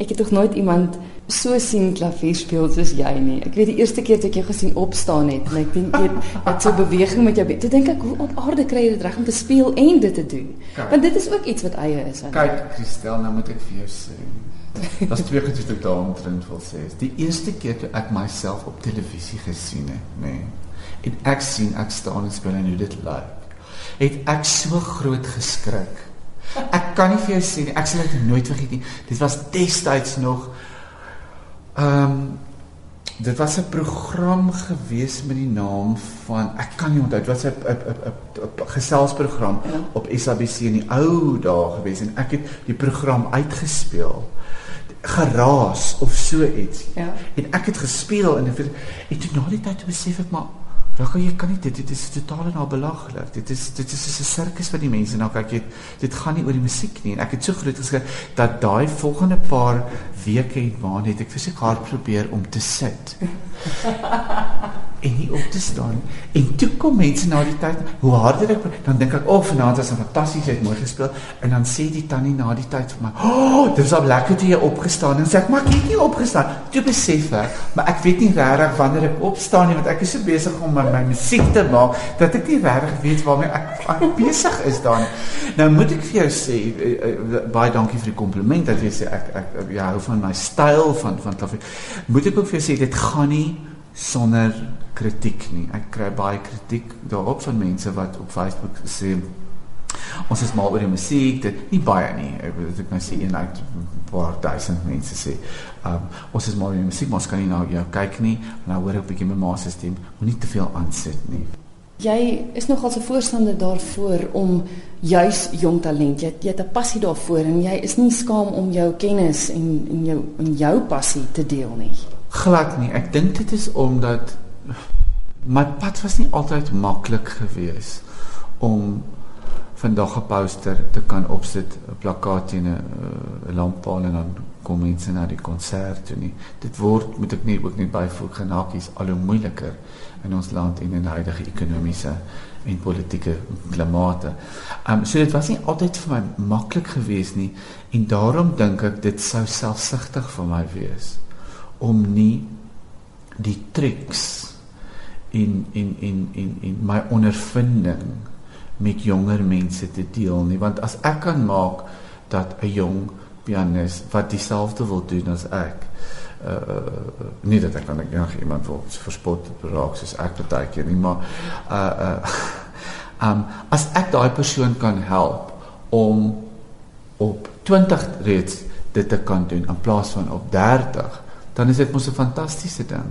Ek het tog nooit iemand so sien klavier speel soos jy nie. Ek weet die eerste keer toe ek jou gesien opstaan het en ek dink jy het so beweging met jou been. Toe dink ek hoe op aarde kry jy dit reg om te speel en dit te doen? Kijk, Want dit is ook iets wat eie is. Kyk, Christel, nou moet ek vir jou sê. Dat twee goed wat ek daaromtrent wil sê. Die eerste keer toe ek myself op televisie gesien het, nê. Nee, en ek sien ek staan en speel en hoe dit lyk. Het ek so groot geskrik. Ek kan nie vir jou sê nie, ek sal dit nooit vergeet nie. Dit was destyds nog ehm um, dit was 'n program gewees met die naam van ek kan nie onthou, dit was 'n 'n geselsprogram ja. op SABC in die ou dae gewees en ek het die program uitgespeel geraas of so iets. Ja. En ek het gespeel en ek het toe na die tyd besef ek maar Raka, jy kan nie dit dit is totaal en al belaglik. Dit is dit is 'n sirkus wat die mense nou kyk. Dit dit gaan nie oor die musiek nie. En ek het so groot geskryf dat daai volgende paar weke het waar net ek verseker hard probeer om te sit. En nie op te staan. En toe kom mense na die tyd, hoe harder ek dan dink ek, "O, oh, vanaand was 'n fantastiese uit mooi gespeel." En dan sê die tannie na die tyd vir my, "O, oh, dit was lekker toe jy opgestaan." En sê ek, "Maar ek het nie opgestaan." Toe besef ek, maar ek weet nie regtig wanneer ek opstaan nie, want ek is so besig om my, my musiek te maak dat ek nie regtig weet waarmee ek, ek besig is dan. Nou moet ek vir jou sê, uh, uh, baie dankie vir die kompliment dat jy sê ek ek, ek ja, hou van my styl van van klavier. Moet ek ook vir jou sê dit gaan nie sonder kritiek nie. Ek kry baie kritiek daarop van mense wat op Facebook sê ons is mal oor die musiek, dit nie baie nie. Ek wil dit nou sê een uit paar duisend mense sê. Um ons is mal oor die musiek, maar ons kan nie nou jou kyk nie. Nou hoor ek 'n bietjie my ma se stem, moenie te veel aansit nie. Jy is nogal 'n voorstander daarvoor om juis jong talent. Jy jy het 'n passie daarvoor en jy is nie skaam om jou kennis en en jou en jou passie te deel nie glad nie. Ek dink dit is omdat my pad was nie altyd maklik geweest om vandag 'n poster te kan opsit, 'n plakkaat teen 'n uh, lamppaal en dan kom mense na die konsert toe nie. Dit word moet ek nie ook nie byvoeg genakies al hoe moeiliker in ons land en in huidige ekonomiese en politieke klimate. Ehm um, so dit was nie altyd vir my maklik geweest nie en daarom dink ek dit sou selfsugtig vir my wees om nie die triks in in in in in my ondervinding met jonger mense te deel nie. Want as ek kan maak dat 'n jong pianis wat dieselfde wil doen as ek uh nie dat ek kan ek nog iemand wil verspot raak soos ek baie keer nie maar uh uh um as ek daai persoon kan help om op 20 reeds dit te kan doen in plaas van op 30 dan is dit mos 'n fantastiese ding.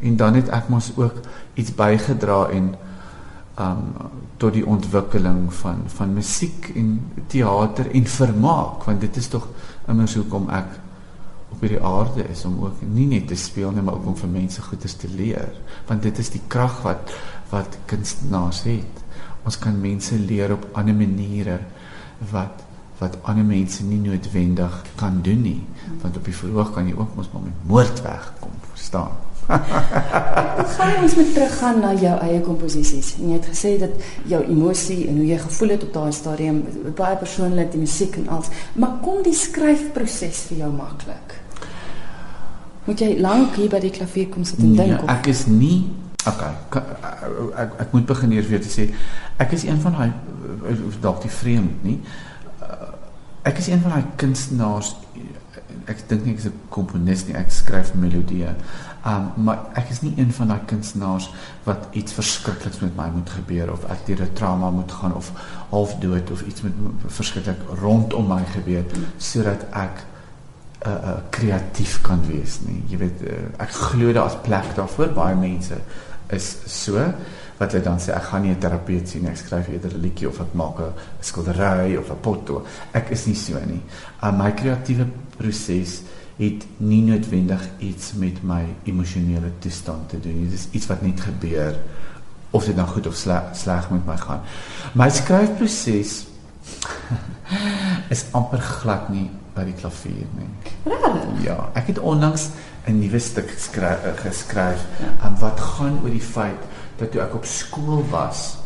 En dan het ek mos ook iets bygedra en um tot die ontwikkeling van van musiek en teater en vermaak want dit is tog immers hoekom ek op hierdie aarde is om ook nie net te speel nie maar ook om vir mense goeders te leer want dit is die krag wat wat kunstenaars het ons kan mense leer op ander maniere wat wat ander mense nie noodwendig kan doen nie. Want op die verhoog kan jy ook mos maar met moord wegkom verstaan? Gaan ons met teruggaan na jou eie komposisies. En jy het gesê dat jou emosie en hoe jy gevoel het op daai stadium baie persoonlik die musiek en alles. Maar kom die skryfproses vir jou maklik? Moet jy lank hier by die klavier kom sit en nee, dink ek is nie Okay, ek ek moet begin eers weer te sê ek is een van daai dalk die vreemd nie ek is een van daai kunstenaars ek dink nie ek is 'n komponis nie ek skryf melodieë. Um, maar ek is nie een van daai kunstenaars wat iets verskrikliks met my moet gebeur of ek deur 'n trauma moet gaan of half dood of iets met verskriklik rondom my gebeur sodat ek 'n uh, uh, kreatief kan wees nie. Jy weet uh, ek glo daar is plek daarvoor baie mense is so wat hulle dan sê ek gaan nie 'n terapeut sien ek skryf eerder 'n liedjie of ek maak 'n skildery of 'n potto. Ek is nie so nie. Uh, my kreatiewe proses het nie noodwendig iets met my emosionele toestand te doen dit is iets wat net gebeur of dit nou goed of sleg, sleg met my gaan. My skryfproses is amper glad nie by die klavier nie. Regtig? Ja, ek het onlangs 'n nuwe stuk geskryf, geskryf ja. um, wat gaan oor die feit dat toe ek op skool was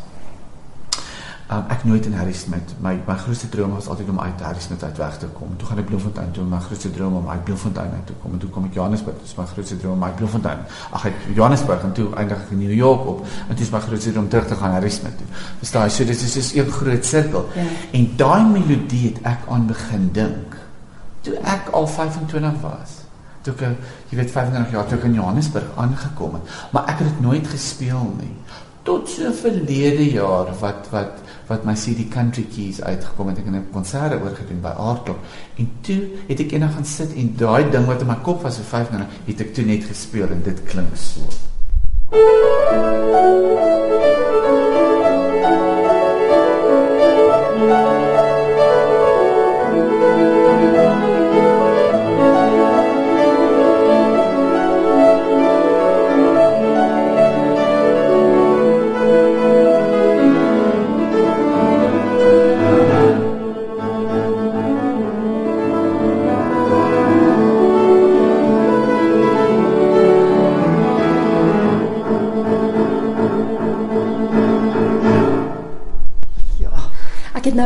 Um, ek nooit in Harrismith. My my grootste droom was altyd om uit Harrismith uit weg te kom. Toe gaan ek Bloemfontein toe. My grootste droom om uit Bloemfontein uit te kom. En toe kom ek Johannesburg. Dis my grootste droom om uit Bloemfontein. Ag uit Johannesburg en toe eindig ek in New York op. En dit is my grootste droom om terug te gaan Harrismith toe. Verstaan jy? So dit is soos 'n groot sirkel. Ja. En daai melodie het ek aan begin dink toe ek al 25 was. Toe ek jy weet 25 jaar toe ek in Johannesburg aangekom het, maar ek het dit nooit gespeel nie tot so verlede jaar wat wat wat my CD Country Keys uitgekom het ek in 'n konsert oorgedoen by Aardklop en toe het ek eendag gaan sit en daai ding wat in my kop was vir 5 minute het ek toe net gespeel en dit klink so.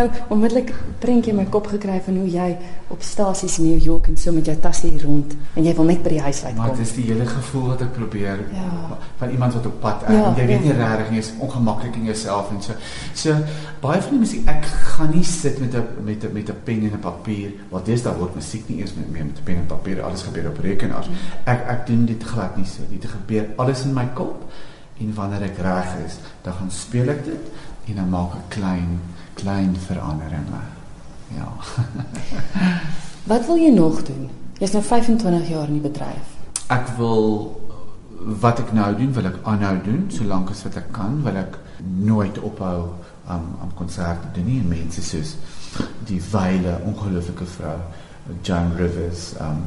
Nou onmiddellik prentjie in my kop gekry van hoe jy op stasies in New York en so met jou tasse hier rond en jy wil net by die huis uitkom. Maar dis die hele gevoel wat ek probeer ja. van iemand wat op pad is. Ja, jy weet ja. nie regtig jy is ongemaklik in jouself en so. So baie van die musiek ek gaan nie sit met 'n met 'n met 'n pen en 'n papier want dis daar word musiek nie eers met met 'n pen en papier alles gebeur op rekenaars. Mm. Ek ek doen dit glad nie so. Dit gebeur alles in my kop en wanneer ek reg is, dan gaan speel ek dit en dan maak ek klein klein veranderinge. Ja. wat wil jy nog doen? Jy's nou 25 jaar in die bedryf. Ek wil wat ek nou doen, wil ek aanhou doen solank as wat ek kan, wil ek nooit ophou om um, om konserte te doen nie. Mense soos die wyle ongelooflike vrou John Rivers, um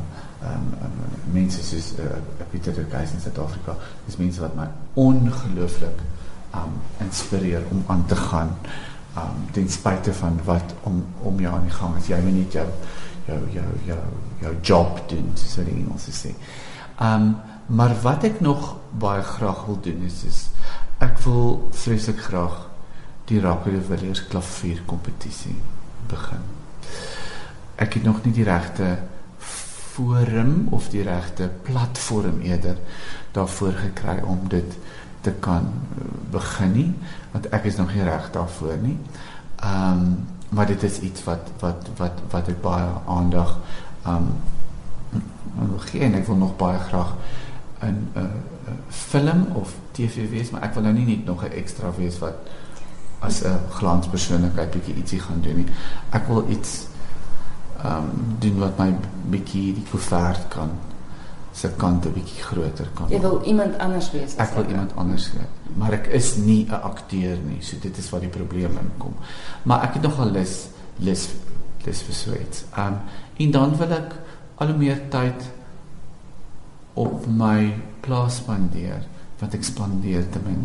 um, um mense soos uh, Peter de Geis in Suid-Afrika. Dis mense wat my ongelooflik um inspireer om aan te gaan um ten spyte van wat om om jou aan die gang is jy moet net jou jou jou jou jou job doen so die Engels sê. Um maar wat ek nog baie graag wil doen is is ek wil vreeslik graag die Rapper de Villiers klavier kompetisie begin. Ek het nog nie die regte forum of die regte platform eerder daarvoor gekry om dit te kan eh, begin nie want ek is nog nie reg daarvoor nie. Ehm um, maar dit is iets wat wat wat wat ek baie aandag ehm um, gee en ek wil nog baie graag 'n uh, uh, film of TV wees, maar ek wil nou nie net nog 'n ekstra wees wat as 'n glanspersoonlikheid bietjie ietsie gaan doen nie. Ek wil iets ehm um, doen wat my bietjie die koevert kan se kant 'n bietjie groter kan. Jy wil iemand anders wees. Ek wil iemand anders wees. Maar ek is nie 'n akteur nie, so dit is waar die probleem inkom. Maar ek het nogal lus lus lus vir so iets. Um en dan wil ek al hoe meer tyd op my plaas spandeer wat ek spandeer te my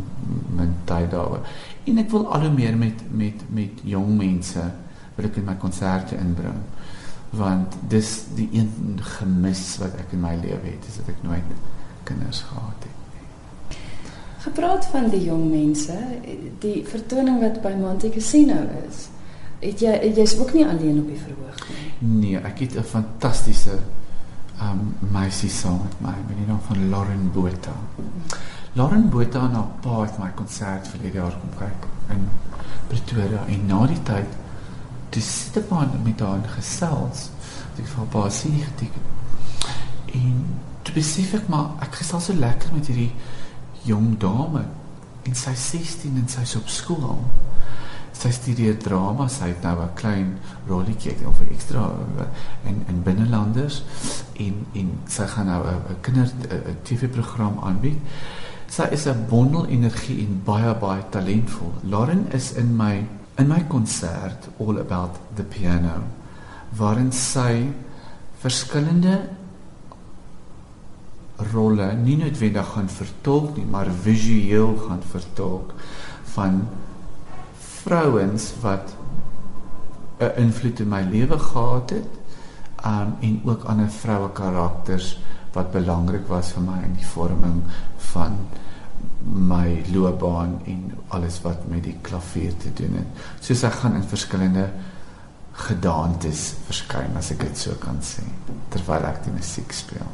my tyd daar. En ek wil al hoe meer met met met jong mense wil ek in my konserte inbring want dis die een gemis wat ek in my lewe het is dat ek nooit kinders gehad het nie. Gepraat van die jong mense, die vertoning wat by Monte Casino is. Het jy jy's ook nie alleen op die verhoog nie. Nee, ek het 'n fantastiese um meisie saam met my, met die naam van Lauren Botha. Lauren Botha het nou paar my konsert die jaar kom kyk in Pretoria en na die tyd toe sit ek maar met haar gesels. Ek vir haar sien geteken. En toe besef ek maar ek gesels so lekker met hierdie jong dame en sy 16 en sy's op skool. Sy studeer drama, sy het nou 'n klein rolletjie of 'n ekstra in in binnelanders en en sy gaan nou 'n kinder 'n TV-program aanbied. Sy is 'n bondel energie en baie baie talentvol. Lauren is in my in my konsert all about the piano waarin sy verskillende rolle nie noodwendig gaan vertolk nie maar visueel gaan vertolk van vrouens wat 'n invloed in my lewe gehad het um, en ook ander vroue karakters wat belangrik was vir my in die vorming van my loopbaan en alles wat met die klavier te doen het. Soos ek gaan in verskillende gedaantes verskyn as ek dit so kan sê terwyl ek die musiek speel.